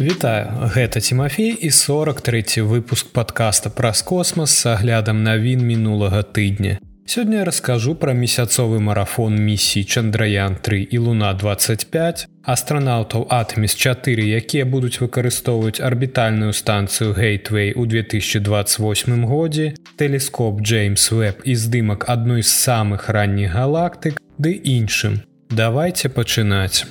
Вітаю, гэта Тимофей і 43 выпуск подкаста праз космас с аглядам навін мінулага тыдня. Сёння я раскажу пра месяцовы марафон місій Чандраян 3 і Луна 25, астранаўтаў Атміс 4, якія будуць выкарыстоўваць арбітальную станцыю Гейтвей у 2028 годзе, тэлескоп Джеймс Веб і здымак адной з самых ранніх галактык ды іншым. Давайте пачынаць.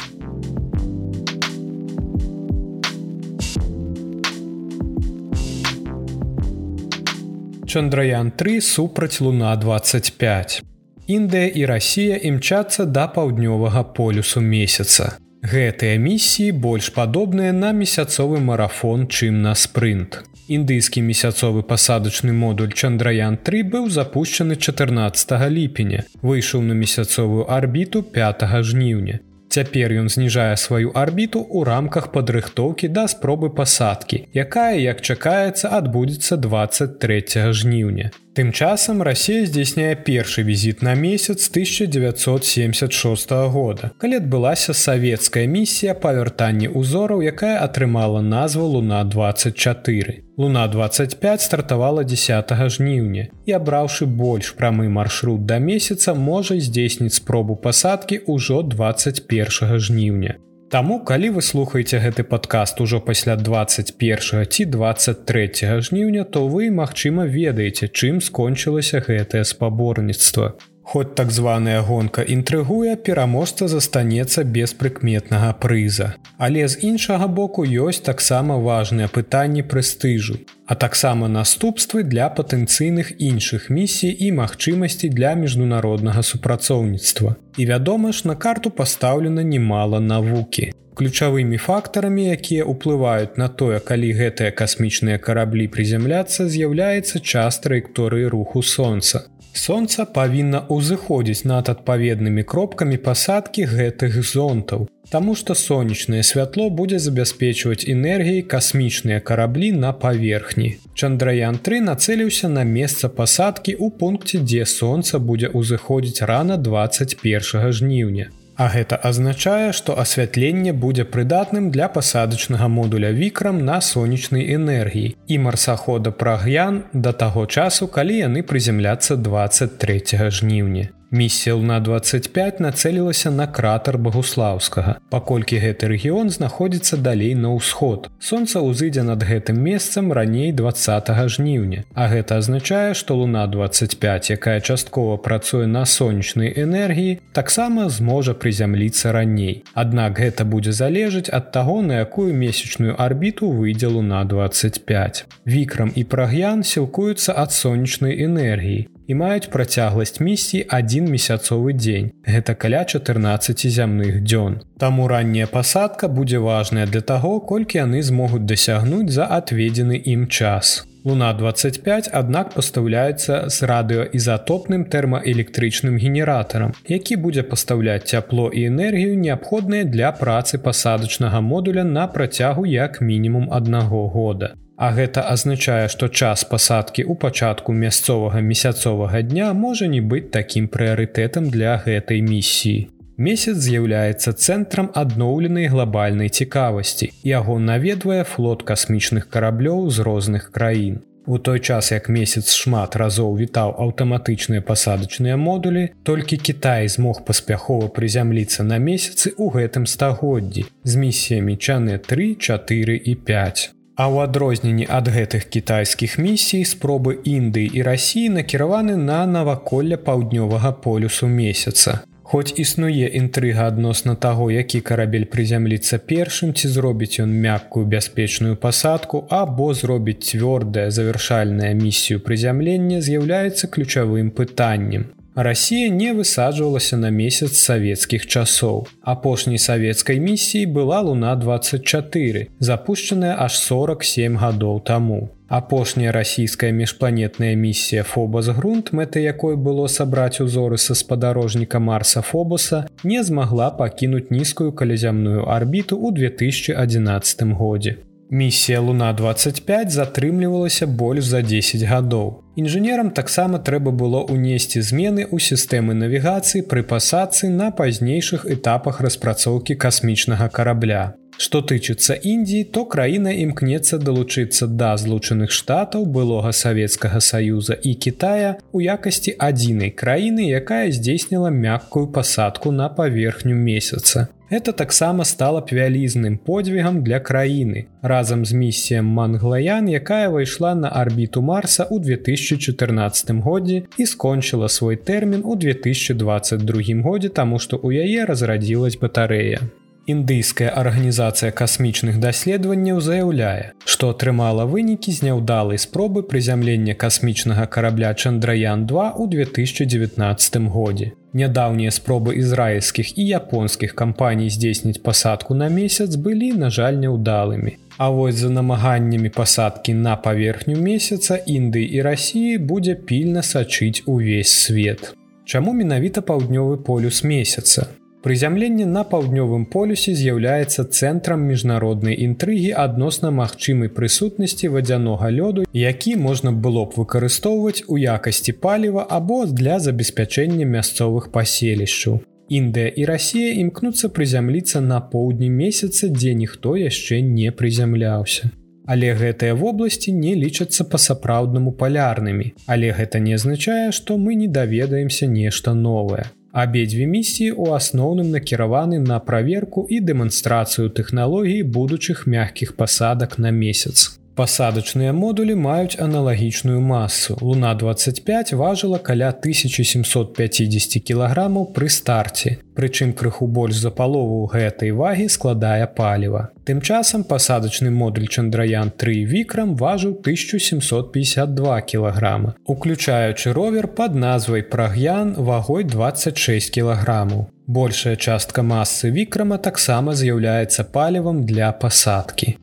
Чандраян 3 супраць луна 25. Індыя і Расія імчацца да паўднёвага полюсу месяца. Гэтыя місіі больш падобныя на месяцовы марафон, чым на спрынт. Індыйскі месяцовы пасадачны модуль Чандраян 3 быў запущены 14 ліпеня, выйшаў на месяцовую арбіту 5 жніўня. Цяпер ён зніжае сваю арбіту ў рамках падрыхтоўкі да спробы пасадкі, якая, як чакаецца, адбудзецца 23 жніўня. Тым часам Расія здзяйсняе першы візіт на месяц 1976 года, калі адбылася савецкая місія па вяртанні ўзораў, якая атрымала назву Луна 24. Луна 25 стартавала 10 жніўня і абраўшы больш прамы маршрут да месяца можа здзейсніць спробу пасадкі ўжо 21 жніўня. Таму калі вы слухаеце гэты падкаст ужо пасля 21 ці 23 жніўня, то вы, магчыма, ведаеце, чым скончылася гэтае спаборніцтва. Хоць так званая гонка інтрыгуе, пераможца застанецца без прыкметнага прыза. Але з іншага боку ёсць таксама важныя пытанні прэстыжу, а таксама наступствы для патэнцыйных іншых місій і магчымасцей для міжнароднага супрацоўніцтва. І вядома ж, на карту пастаўлена немало навукі. Ключавымі фактарамі, якія ўплываюць на тое, калі гэтыя касмічныя караблі прызямляцца, з'яўляецца час траекторыі руху сонца. Сонца павінна ўзыходзіць над адпаведнымі кропкамі пасадкі гэтых зонтаў, Таму што сонечнае святло будзе забяспечваць энергіяй касмічныя караблі на паверхні. Чандраян 3 нацэліўся на месца пасадкі ў пункце, дзе сонца будзе ўзыходзіць рана 21 жніўня. А гэта азначае, што асвятленне будзе прыдатным для пасадачнага модуля вікрам на сонечнай энергіі і марсахода праг'ян да таго часу, калі яны прыземляцца 23 жніўня. Місія Лна 25 нацэлілася на кратар Багуслаўскага. Паколькі гэты рэгіён знаходзіцца далей на ўсход. Сонца ўзыдзе над гэтым месцам раней 20 жніўня. А гэта азначае, што Луна 25, якая часткова працуе на сонечнай энергіі, таксама зможа прызямліцца раней. Аднак гэта будзе залежаць ад таго, на якую месячную арбіту выйдзе Луна 25. Вікрам і праг'ян сілкуюцца ад сонечнай энергіі і маюць працягласць місіі адзін месяцовы дзень. Гэта каля 14 зямных дзён. Таму ранняя пасадка будзе важная для таго, колькі яны змогуць дасягнуць за адведзены ім час. Луна 25, аднак пастаўляецца з радыёізатопным тэрмаэлектрычным генератарам, які будзе пастаўляць цяпло і энергію неабходныя для працы пасадачнага модуля на працягу як мінімум аднаго года. А гэта азначае, што час пасадкі ў пачатку мясцовага месяцовага дня можа не быць такім прыярытэтам для гэтай місіі. Месяц з'яўляецца цэнтрам адноўленай глобальнай цікавасці. Яго наведвае флот касмічных караблёў з розных краін. У той час як месяц шмат разоў вітаў аўтаматычныя пасадачныя модулі, толькі Кітай змог паспяхова прызямліцца на месяцы ў гэтым стагоддзі з місіямі чаны 3, 4 і 5. А ў адрозненні ад гэтых кітайскіх місій спробы Індыі і рассіі накіраваны на наваколле паўднёвага полюсу месяца. Хоць існуе інтрыга адносна таго, які карабель прызямліцца першым ці зробіць ён мяккую бяспечную пасадку або зробіць цвёрдае завяршальная місію прызямлення з'яўляецца ключавым пытаннем. Расія не высаджвалася на месяц савецкіх часоў. Апошняй савецкай місіі была Луна 24, запущенная аж 47 гадоў таму. Апошняя расійская міжпланетная місія Фобас грунт, мэта якой было сабраць узоры са спадарожніка Марса Фобуса, не змагла пакінуць нізкую калязямную арбіту ў 2011 годзе. Місія Луна 25 затрымлівалася больш за 10 гадоў. Інжынерам таксама трэба было ўнесці змены ў сістэмы навігацыі пры пасадцы на пазнейшых этапах распрацоўкі касмічнага карабля. Што тычыцца Індіі, то краіна імкнецца далучыцца да злучаных штатаў былога савецкага саюза і Китая у якасці адзінай краіны, якая здзейсніла мяккую пасадку на паверхню месяца. Это таксама стала б вялізным подвігам для краіны разам з місіям манглаян якая выйшла на арбіту марса ў 2014 годзе і скончыла свой тэрмін у 2022 годзе таму што ў яе разрадзілась батарэя індыйская арганізацыя касмічных даследаванняў заяўляе што атрымала вынікі з няўдалай спробы прызямлення касмічнага карабля чандраян 2 у 2019 годзе Нядаўнія спробы ізраільскіх і японскіх кампаній здзейсніць пасадку на месяц былі, на жаль, няўдалымі. А вось за намаганнямі пасадкі на паверхню месяца Індыі і рассіі будзе пільна сачыць увесь свет. Чаму менавіта паўднёвы полюс месяца? Прызямленне на паўднёвым полюсе з'яўляецца цэнтрам міжнароднай інтрыгі адносна магчымай прысутнасці вадзянога лёду, які можна было б выкарыстоўваць у якасці паліва або для забеспячэння мясцовых паселішчаў. Індыя і Расія імкнуцца прызямліцца на поўдні месяца, дзе ніхто яшчэ не прызямляўся. Але гэтыя вобласці не лічацца па-сапраўднаму палярнымі, але гэта не азначае, што мы не даведаемся нешта новае. Абедзве місіі ў асноўным накіраваны на праверку і дэманстрацыю тэхналогій будучых мягкіх пасадак на месяц. Пасадачныя модулі маюць аналагічную масу. Луна 25 важыла каля 1750 кілаграмаў пры старце. Прычым крыху больш за палову гэтай вагі складае паліва. Тым часам пасадачны модуль Чандраян 3 вікрам важыў 1752 кілаграма, уключаючы ровер пад назвай праг'ян вагой 26 кілаграмаў. Большая частка масы вікрама таксама з'яўляецца палівам для пасадкі.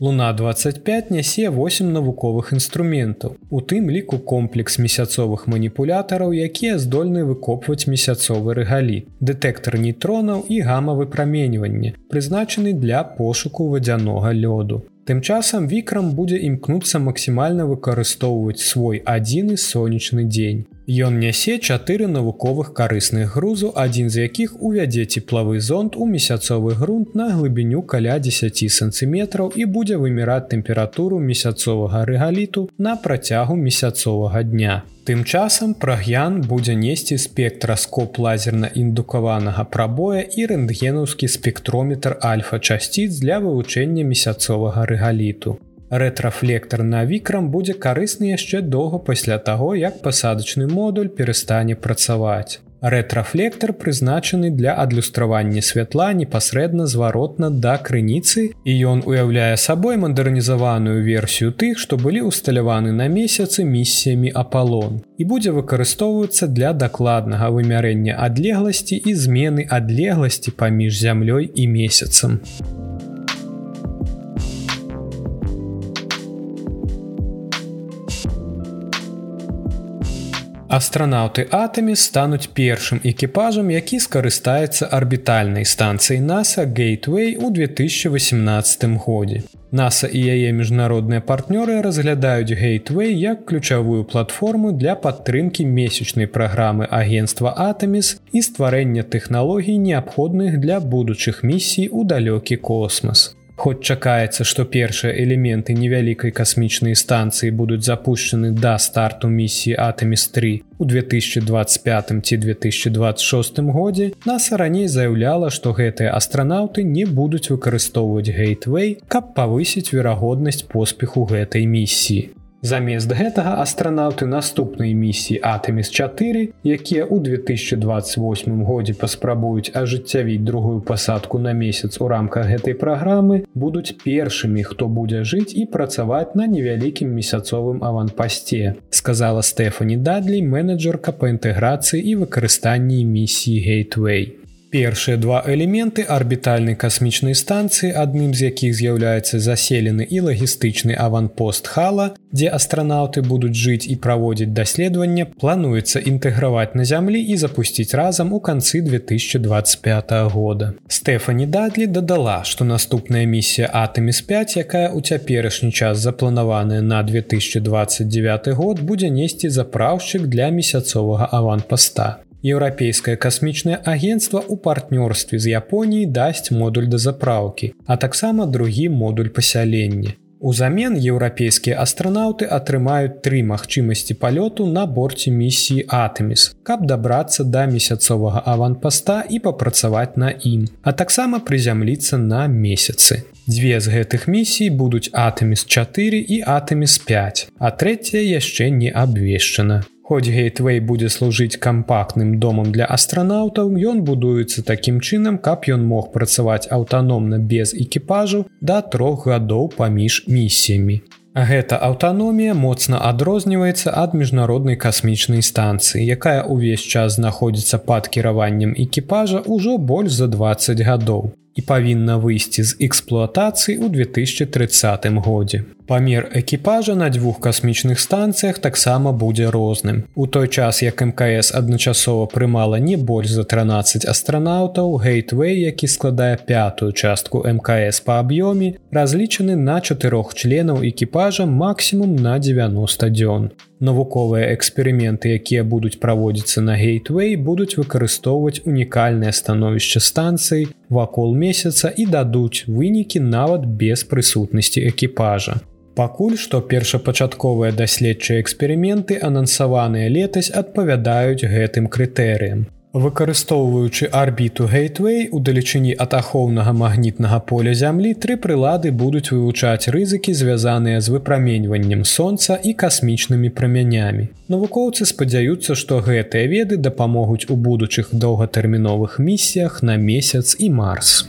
Луна 25 нясе 8 навуковых інструментаў. У тым ліку комплекс месяцовых маніпулятараў, якія здольны выкопваць месяцовы рэгаліт, дэтэктар нейтронаў і гамавы праменьванне, прызначаны для пошуку вадзянога лёду. Тым часам вікрам будзе імкнуцца максімальна выкарыстоўваць свой адзіны сонечны дзень. Ён нясе чатыры навуковых карысных грузу, адзін з якіх увядзе цеплавы зонт у месяцовы грунт на глыбіню каля 10 сантиметраў і будзе выміраць тэмпературу месяцовага рэгаліту на працягу месяцовага дня. Тым часам праг'ян будзе несці спектраскоп лазерна-індукаванага прабоя і рэнтгенаўскі спектрометр альфа-часціц для вывучэння месяцовага рэгаліту. Рэтрафлектор на вікрам будзе карысны яшчэ доўга пасля таго, як пасадачны модуль перастане працаваць. Рэтрафлектор прызначаны для адлюстравання святла непасрэдна зваротна да крыніцы і ён уяўляе сабой мадэрнізаваную версію тых, што былі ўсталяваны на месяцы місіямі Апалон і будзе выкарыстоўвацца для дакладнага вымярэння адлегласці і змены адлегласці паміж зямлёй і месяцам. Астранаўты атамі стануць першым экіпажам, які скарыстаецца арбітальнай станцыяй NASAа Гейтвей у 2018 годзе. NASAа і яе міжнародныя партнёры разглядаюць Гейтвей як ключавую платформу для падтрымкі месячнай праграмы агенства Атаміс і стварэння тэхналогій неабходных для будучых місій у далёкі космас. Хоць чакаецца, што першыя элементы невялікай касмічнай станцыі будуць запущены да старту місіі Атаміс3 у 2025 ці 2026 годзе, NASAа раней заяўляла, што гэтыя астранаўты не будуць выкарыстоўваць гейтвей, каб павысіць верагоднасць поспеху гэтай місіі. Замест гэтага астранаўты наступнай місіі Атэміс4, якія ў 2028 годзе паспрабуюць ажыццявіць другую пасадку на месяц у рамках гэтай праграмы, будуць першымі, хто будзе жыць і працаваць на невялікім месяцовым аванпасце, сказала Стэфані Дадлі, менеджерка па інтэграцыі і выкарыстанні місіі Гейтвей. Першыя два элементы арбітальнай касмічнай станцыі, адным з якіх з'яўляецца заселены і лагістычны аванпост хала, дзе астранаўты будуць жыць і праводзіць даследаванне, плануецца інтэграваць на зямлі і запусціць разам у канцы 2025 года. Стэфані Дадлі дадала, што наступная місія Атэміс5, якая ў цяперашні час запланаваная на 2029 год будзе несці запраўшчык для месяцовага аванпаста. Еўрапейскае касмічнае агенцтва ў партнёрстве з Японіяй дасць модуль да запраўкі, а таксама другі модуль пасялення. Узамен еўрапейскія астранаўты атрымаюць тры магчымасці палёту на борце місіі Атэміс, каб дабрацца да месяцовага аванпаста і папрацаваць на ім, а таксама прызямліцца на месяцы. Дзве з гэтых місій будуць Атэміс 4 і Атэміс 5, а трэцяя яшчэ не абвешчана. Хоць гейтвей будзе служыць кампактным домам для астранаўтаў, ён будуецца такім чынам, каб ён мог працаваць аўтаномна без экіпажу да трох гадоў паміж місіямі. Гэта аўтаномія моцна адрозніваецца ад міжнароднай касмічнай станцыі, якая ўвесь час знаходзіцца пад кіраваннем экіпажа ўжо больш за 20 гадоў і павінна выйсці з эксплуатацыі ў 2030 годзе. Памер экіпажа на дзвюх касмічных станцыях таксама будзе розным. У той час, як МКС адначасова прымала не больш за 13 астранаўтаў, гейтвей, які складае пятую частку МКС па аб'ёме, разлічаны на чатырох членаў экіпажа максімум на 90 дзён. Навуковыя эксперыменты, якія будуць праводзіцца на гейтвей, будуць выкарыстоўваць унікальнае становішча станцыі вакол месяца і дадуць вынікі нават без прысутнасці экіпажа. Пакуль што першапачатковыя даследчыя эксперыменты анансаваныя летась адпавядаюць гэтым крытэрыям. Выкарыстоўваючы арбіту гейтвей у далечыні ад ахоўнага магнітнага поля зямлі тры прылады будуць вывучаць рызыкі звязаныя з выпраменьваннем сонца і касмічнымі прамянямі. Навукоўцы спадзяюцца што гэтыя веды дапамогуць у будучых доўгатэрміновых місіях на месяц і марс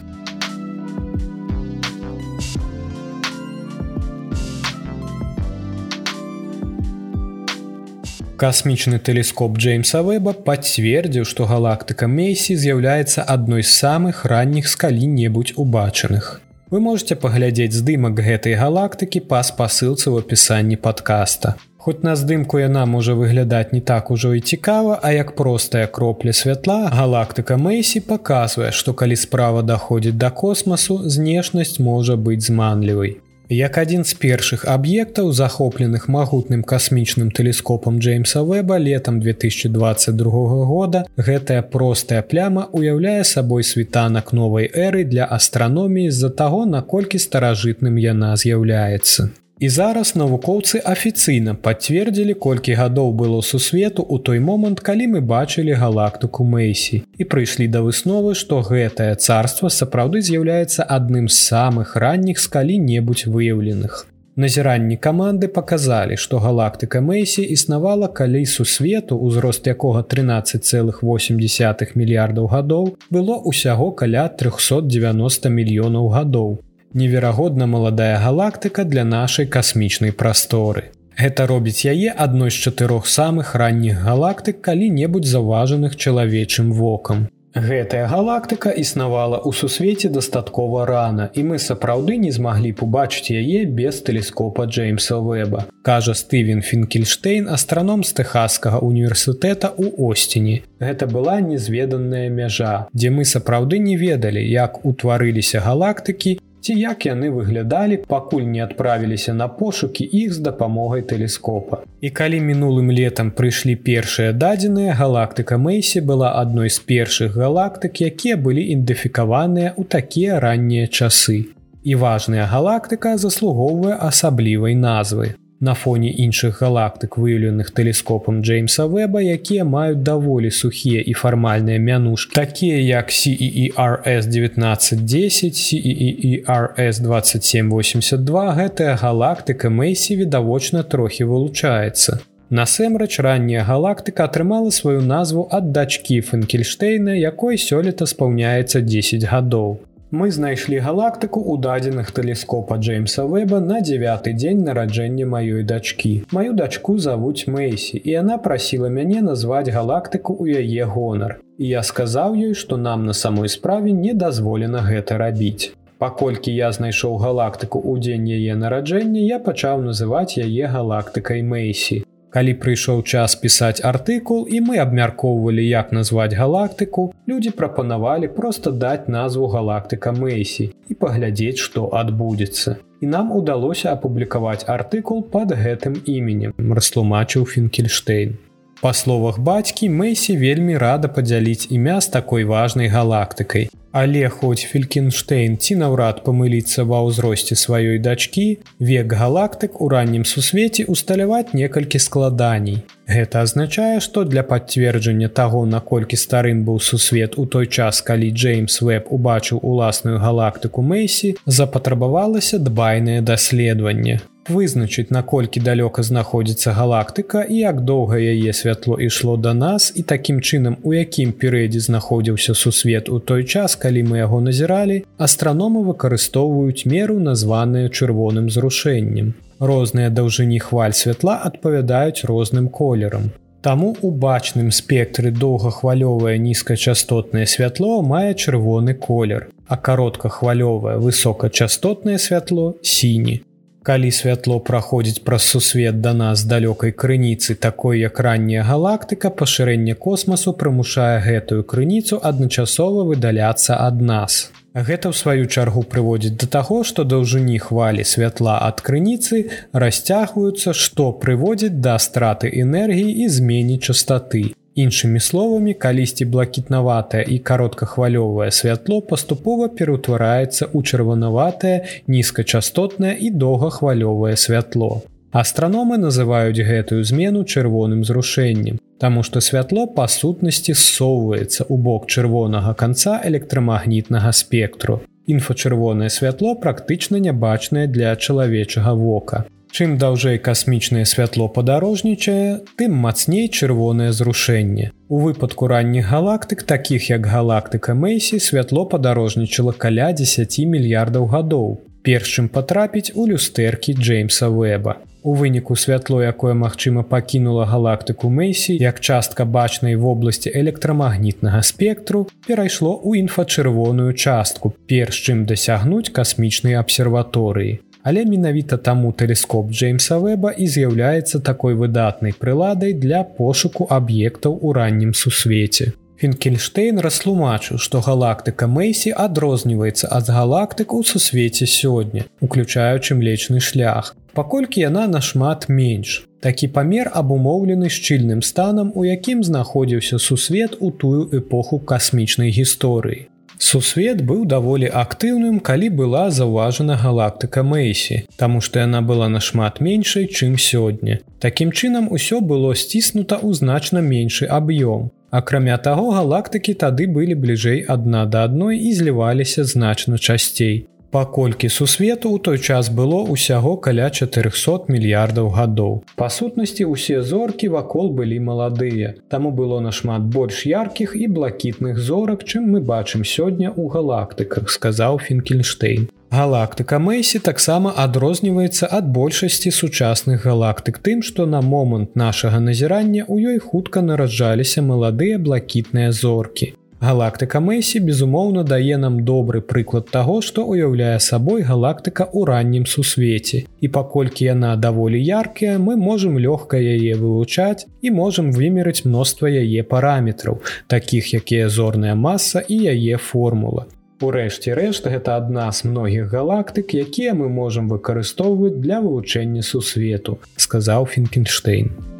Касмічны тэлескоп Джеймса Вэба пацвердзіў, што галактыка Мейсі з'яўляецца адной з самых ранніх з калі-небудзь убачаных. Вы можете паглядзець здымак гэтай галактыкі па спасылцы ў апісанні падкаста. Хоць на здымку яна можа выглядаць не так ужо і цікава, а як простая кропля святла, галактыка Мэйсі паказвае, што калі справа даходзіць да космасу, знешнасць можа быць зманлівай. Як адзін з першых аб'ектаў, захопленых магутным касмічным тэлескопам Джеймса Вэба летам 2022 года, гэтая простая пляма ўяўляе сабой світанак новай эры для астраноміі з-за таго, наколькі старажытным яна з'яўляецца. І зараз навукоўцы афіцыйна пацвердзілі, колькі гадоў было сусвету ў той момант, калі мы бачылі галактыку Мэйсі і прыйшлі да высновы, што гэтае царства сапраўды з'яўляецца адным з самых ранніх з калі-небудзь выяўленых. Назіранні каманды паказалі, што галактыка Мэйсі існавала калі сусвету, узрост якога 13,8 мільярдаў гадоў было ўсяго каля 390 мільёнаў гадоў неверагодна маладая галактыка для нашай касмічнай прасторы. Гэта робіць яе адной з чатырох самых ранніх галактык калі-небудзь заўважаных чалавечым вокам. Гэтая галактыка існавала ў сусвеце дастаткова рана і мы сапраўды не змаглі побачыць яе без тэлескопа Джеймса Вэба. Кажа Стывен Фінкельштейн, астраном з тэхаскага універсітэта ў Осціні. Гэта была незведаная мяжа, дзе мы сапраўды не ведалі, як утварыліся галактыкі ці як яны выглядалі, пакуль не адправіліся на пошукі іх з дапамогай тэлескопа. І калі мінулым летам прыйшлі першыя дадзеныя, галактыка Мэйсі была адной з першых галактык, якія былі ідэнтыфікаваныя ў такія раннія часы. І важная галактыка заслугоўвае асаблівай назвы на фоне іншых галактык выяўленых тэлескопам Джеймса Вэба, якія маюць даволі сухія і фармальныя мянушкі, такія як CERS 1910, CERS 2782, гэтая галактыка Мэйсі відавочна трохі вылучаецца. Насэмрач ранняя галактыка атрымала сваю назву ад дачкі Фэнкельштейна, якой сёлета спаўняецца 10 гадоў. Мы знайшлі галактыку ў дадзеных тэлескопа Джеймса Вэба на девяты дзень нараджэння маёй дачкі. Маю дачку завуць Мэйсі і яна прасіла мяне назваць галактыку ў яе гонар. І я сказаў ёй, што нам на самой справе не дазволена гэта рабіць. Паколькі я знайшоў галактыку ў дзень яе нараджэння, я пачаў называць яе галактыкай Мэйсі. Калі прыйшоў час пісаць артыкул і мы абмяркоўвалі, як назваць галактыку, людзі прапанавалі проста даць назву галактыка Мэйсі і паглядзець, што адбудзецца. І нам удалося апублікаваць артыкул пад гэтым іменем, растлумачыў Фінкельштейн. Па словах бацькі Мэйсі вельмі рада падзяліць імя з такой важнай галактыкай. Але хоць Фелькенштейн ці наўрад памыліцца ва ўзросце сваёй дачкі, век галактык у раннім сусвеце усталяваць некалькі складаней. Гэта азначае, што для пацверджання таго, наколькі старым быў сусвет у той час, калі Джеймс Веб убачыў уласную галактыку Мэйсі, запатрабавалася дбайнае даследаванне вызначыць наколькі далёка знаходзіцца галактыка і як доўга яе святло ішло да нас і такім чынам у якім перыядзе знаходзіўся сусвет у той час калі мы яго назіралі астраномы выкарыстоўваюць меру названую чырвоным зрушэннем. Розныя даўжыні хваль святла адпавядаюць розным колерам. Таму у бачным спектры доўгахвалёвае нізкачастотнае святло мае чырвоны колер, а кароткахвалёвае высокачастотнае святло сіні калі святло праходзіць праз сусвет да нас далёкай крыніцы такой як ранняя галактыка пашырэнне космасу прымушае гэтую крыніцу адначасова выдаляцца ад нас. Гэта ў сваю чаргу прыводзіць да таго што даўжыні хвалі святла ад крыніцы расцягваюцца што прыводзіць да страты энергіі і змені частоты Іншымі словамі, калісьці блакітнаватае і кароткахвалёвае святло паступова пераўтвараецца ў чырванаватае, нізкачастотнае і доўгахвалёвае святло. Астраномы называюць гэтую змену чырвоным зрушэннем, Таму што святло па сутнасці ссоўваецца ў бок чырвонага канца электрамагнітнага спектру. Інфачырвонае святло практычна нябачнае для чалавечага вока. Чым даўжэй касмічнае святло падарожнічае, тым мацней чырвонае зрушэнне. У выпадку ранніх галактык, такіх як галактыка Мэйсі, святло падарожнічала каля 10 мільярдаў гадоў. Першым патрапіць у люстэркі Джеймса Вэба. У выніку святло, якое магчыма пакінула галактыку Мэйсі, як частка бачнай вобласці электрамагнітнага спектру, перайшло ў інфачырвоную частку, перш чым дасягнуць касмічнай абсерваторыі але менавіта таму тэлескоп Джеймса Вэба і з'яўляецца такой выдатнай прыладай для пошуку аб'ектаў у раннім сусвеце. Фінкельштейн растлумачыў, што галактыка Мэйсі адрозніваецца ад галактык у сусвеце сёння, уключаючы млечны шлях, паколькі яна нашмат менш. Такі памер абумоўлены шчыльным станам, у якім знаходзіўся сусвет у тую эпоху касмічнай гісторыі. Сусвет быў даволі актыўным, калі была заўважана галактыка Мэйсі, таму што яна была нашмат меншай, чым сёння. Такім чынам усё было сціснута ў значна меншы аб'ём. Акрамя таго, галактыкі тады былі бліжэй адна да адной і зліваліся значна часцей паколькі сусвету ў той час было ўсяго каля 400 мільярдаў гадоў. Па сутнасці ўсе зоркі вакол былі маладыя. Таму было нашмат больш яркіх і блакітных зорак, чым мы бачым сёння ў галактыках, сказаў Фінкельштейн. Галактыка Мэйсі таксама адрозніваецца ад большасці сучасных галактык тым, што на момант нашага назірання ў ёй хутка нараджаліся маладыя блакітныя зоркі. Галактыка Мэйсі, безумоўна, дае нам добры прыклад таго, што ўяўляе сабой галактыка ў раннім сусвеце. І паколькі яна даволі яркая, мы можам лёгка яе вывучаць і можам вымерыць мноства яе параметраў, такіх якія зорная маса і яе формула. Урэшце рэшт гэта адна з многіх галактык, якія мы можам выкарыстоўваць для вывучэння сусвету, сказаў Фінкенштейн.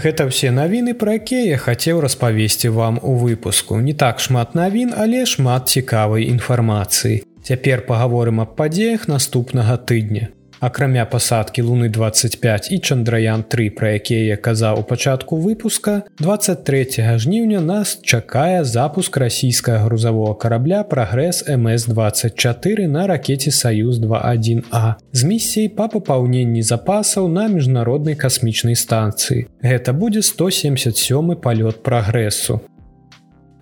Гэта ўсе навіны, пра якія я хацеў распавесці вам у выпуску. Не так шмат навін, але шмат цікавай інфармацыі. Цяпер пагаворым аб падзеях наступнага тыдня акрамя пасадкі луны 25 і чандраян 3 пра якія я казаў у пачатку выпуска 23 жніўня нас чакае запуск расійскага грузавого карабля прагрэс мс24 на ракете саюз 21а з місіяй па папаўненні запасаў на міжнароднай касмічнай станцыі. Гэта будзе 177 палёт прагрэсу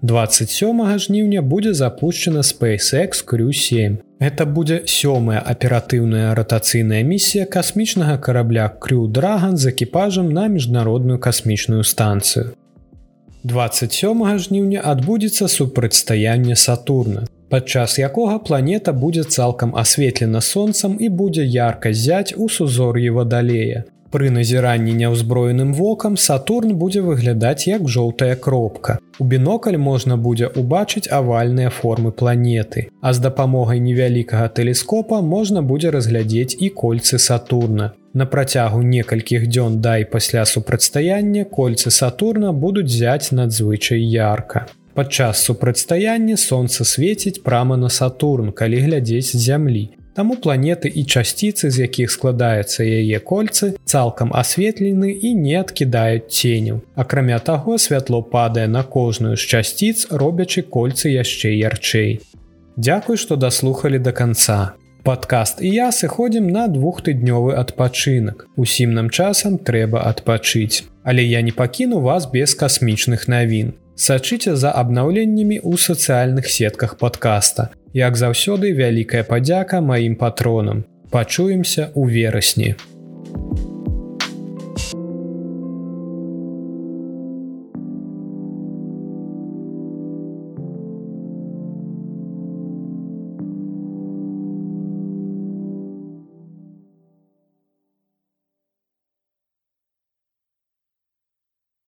27 жніўня будзе запущена SpaceX Crew 7. Это будзе сёмая аператыўная ратацыйная місія касмічнага карабля Crew Dragon з экіпажам на міжнародную касмічную станцыю. 27 жніўня адбудзецца супрацьстаянне Сатурна, падчас якога планета будзе цалкам асветлена сонцам і будзе ярка зяць у сузор'і вадалея. Пры назіранні няўзброеным вокам Сатурн будзе выглядаць як жоўтая кропка. У бінокль можна будзе ўбачыць авальныя формы планеты, а з дапамогай невялікага тэлескопа можна будзе разглядзець і кольцы Сатурна. На працягу некалькіх дзён дай пасля супрацьстаяння кольцы Сатурна будуць зяць надзвычай ярка. Падчас супрацьстаяння сонца свеціць прама на Сатурн, калі глядзець зямлі. Таму планеты і часціцы, з якіх складаецца яе кольцы, цалкам асветлены і не адкідаюць ценю. Акрамя таго, святло падае на кожную з часціц, робячы кольцы яшчэ ярчэй. Дзякуй, што даслухалі да канца. Падкаст і я сыходзім на двухтыднёвы адпачынак. Усім нам часам трэба адпачыць. Але я не пакіну вас без касмічных навін сачыце за абнаўленнямі ў сацыяльных сетках подкаста. Як заўсёды вялікая падзяка маім патронам. Пачуемся ў верасні.